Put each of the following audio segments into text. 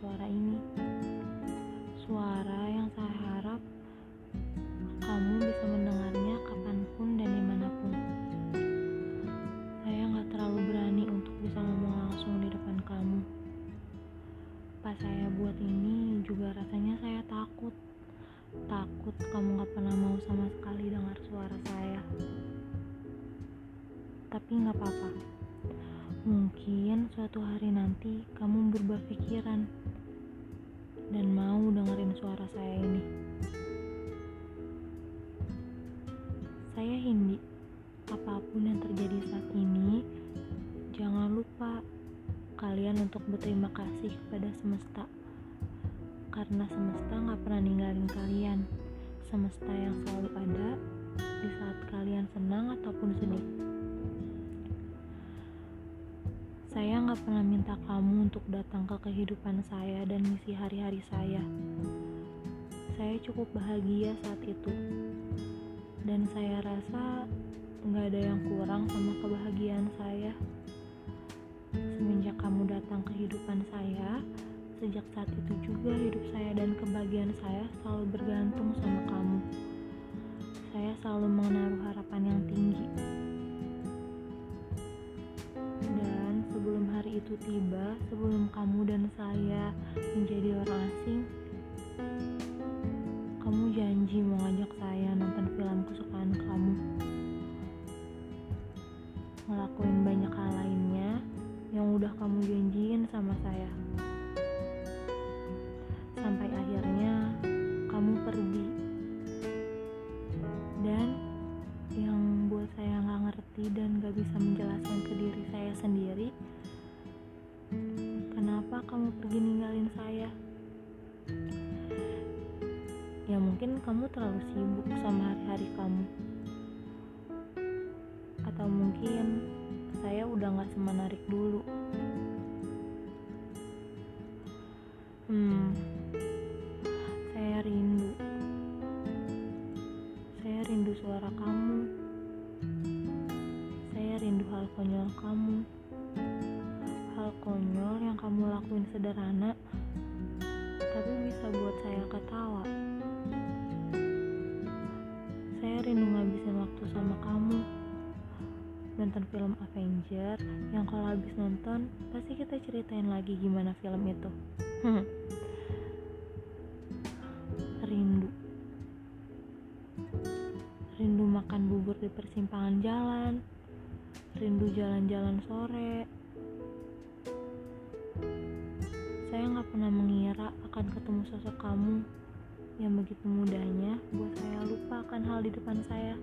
suara ini. Suara yang saya harap kamu bisa mendengarnya kapan pun dan di mana pun. Saya nggak terlalu berani untuk bisa ngomong langsung di depan kamu. Pas saya buat ini juga rasanya saya takut. Takut kamu gak pernah mau sama sekali dengar suara saya. Tapi gak apa-apa. Mungkin suatu hari nanti kamu berubah pikiran dan mau dengerin suara saya ini. Saya Hindi. Apa pun yang terjadi saat ini, jangan lupa kalian untuk berterima kasih kepada semesta. Karena semesta gak pernah ninggalin kalian. Semesta yang selalu ada di saat kalian senang ataupun sedih. Saya gak pernah minta kamu untuk datang ke kehidupan saya dan misi hari-hari saya. Saya cukup bahagia saat itu. Dan saya rasa gak ada yang kurang sama kebahagiaan saya. Semenjak kamu datang ke kehidupan saya, sejak saat itu juga hidup saya dan kebahagiaan saya selalu bergantung sama kamu. Saya selalu menaruh harapan yang tinggi. Itu tiba, sebelum kamu dan saya menjadi orang asing, Ya mungkin kamu terlalu sibuk sama hari-hari kamu. Atau mungkin saya udah gak semenarik dulu. Hmm, saya rindu. Saya rindu suara kamu. Saya rindu hal konyol kamu. Hal konyol yang kamu lakuin sederhana, tapi bisa buat saya ketawa. Nonton film Avenger yang kalau habis nonton pasti kita ceritain lagi gimana film itu. Rindu. Rindu makan bubur di persimpangan jalan. Rindu jalan-jalan sore. Saya nggak pernah mengira akan ketemu sosok kamu yang begitu mudahnya buat saya lupa akan hal di depan saya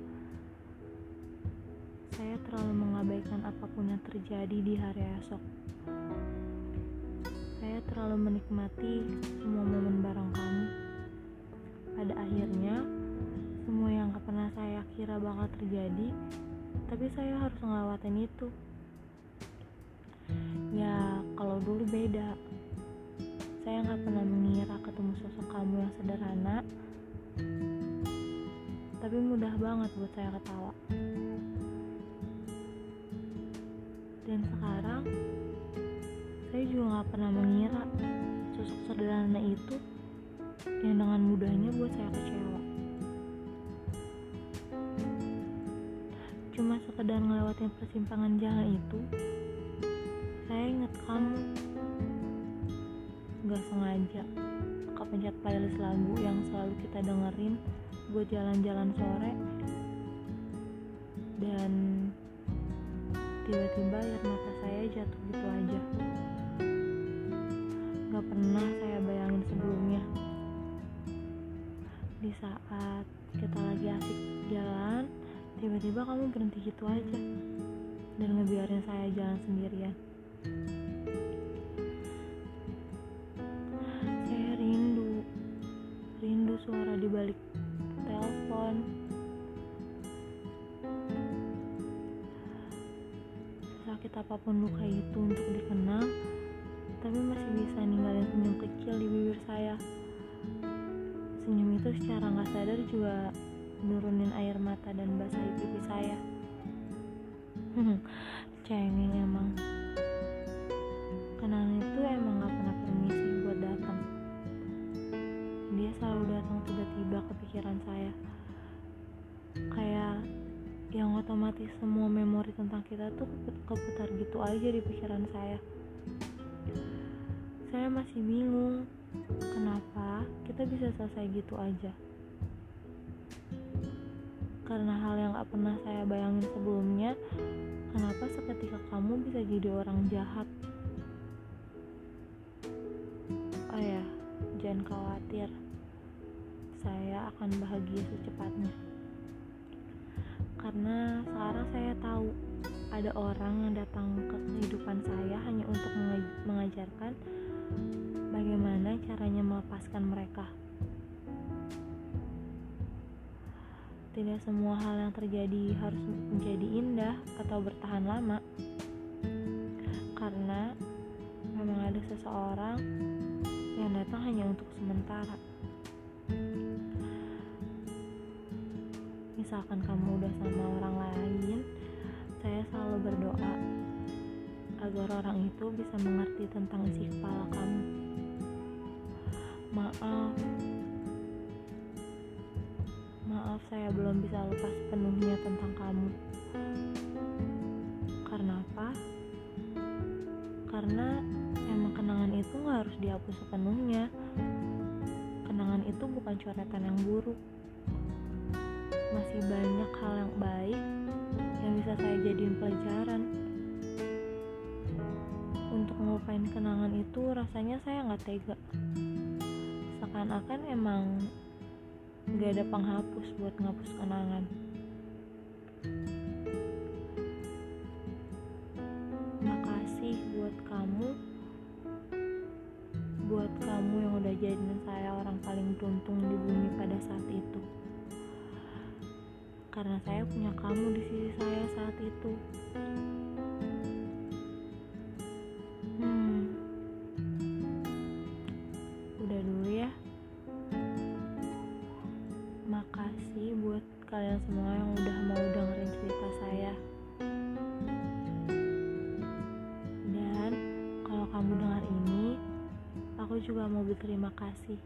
saya terlalu mengabaikan apa pun yang terjadi di hari esok. Saya terlalu menikmati semua momen bareng kamu. Pada akhirnya, semua yang pernah saya kira bakal terjadi, tapi saya harus ngelawatin itu. Ya, kalau dulu beda. Saya gak pernah mengira ketemu sosok kamu yang sederhana, tapi mudah banget buat saya ketawa. Dan sekarang saya juga gak pernah mengira sosok sederhana itu yang dengan mudahnya buat saya kecewa. Cuma sekedar ngelewatin persimpangan jalan itu, saya ingat kamu. Gak sengaja kepencet playlist lagu yang selalu kita dengerin buat jalan-jalan sore dan tiba-tiba air mata saya jatuh gitu aja. Gak pernah saya bayangin sebelumnya. Di saat kita lagi asik jalan tiba-tiba kamu berhenti gitu aja dan ngebiarin saya jalan sendirian. Saya rindu rindu suara di balik telepon sakit apa pun luka itu untuk dikenang, tapi masih bisa ninggalin senyum kecil di bibir saya. Senyum itu secara nggak sadar juga nurunin air mata dan basahi pipi saya. Cengeng seperti semua memori tentang kita tuh keputar gitu aja di pikiran saya. Saya masih bingung, kenapa kita bisa selesai gitu aja. Karena hal yang gak pernah saya bayangin sebelumnya, kenapa seketika kamu bisa jadi orang jahat? Oh ya, jangan khawatir, saya akan bahagia secepatnya karena sekarang saya tahu ada orang yang datang ke kehidupan saya hanya untuk mengajarkan bagaimana caranya melepaskan mereka. Tidak semua hal yang terjadi harus menjadi indah atau bertahan lama, karena memang ada seseorang yang datang hanya untuk sementara. Misalkan kamu udah sama orang lain, saya selalu berdoa agar orang itu bisa mengerti tentang isi kepala kamu. Maaf, maaf saya belum bisa lepas penuhnya tentang kamu. Karena apa? Karena emang kenangan itu gak harus dihapus sepenuhnya. Kenangan itu bukan coretan yang buruk masih banyak hal yang baik yang bisa saya jadiin pelajaran. Untuk ngelupain kenangan itu rasanya saya nggak tega. Seakan-akan emang gak ada penghapus buat ngapus kenangan. Makasih buat kamu buat kamu yang udah jadiin saya orang paling beruntung di bumi pada saat itu karena saya punya kamu di sisi saya saat itu. Hmm, udah dulu ya. Makasih buat kalian semua yang udah mau dengerin cerita saya. Dan kalau kamu dengar ini, aku juga mau berterima kasih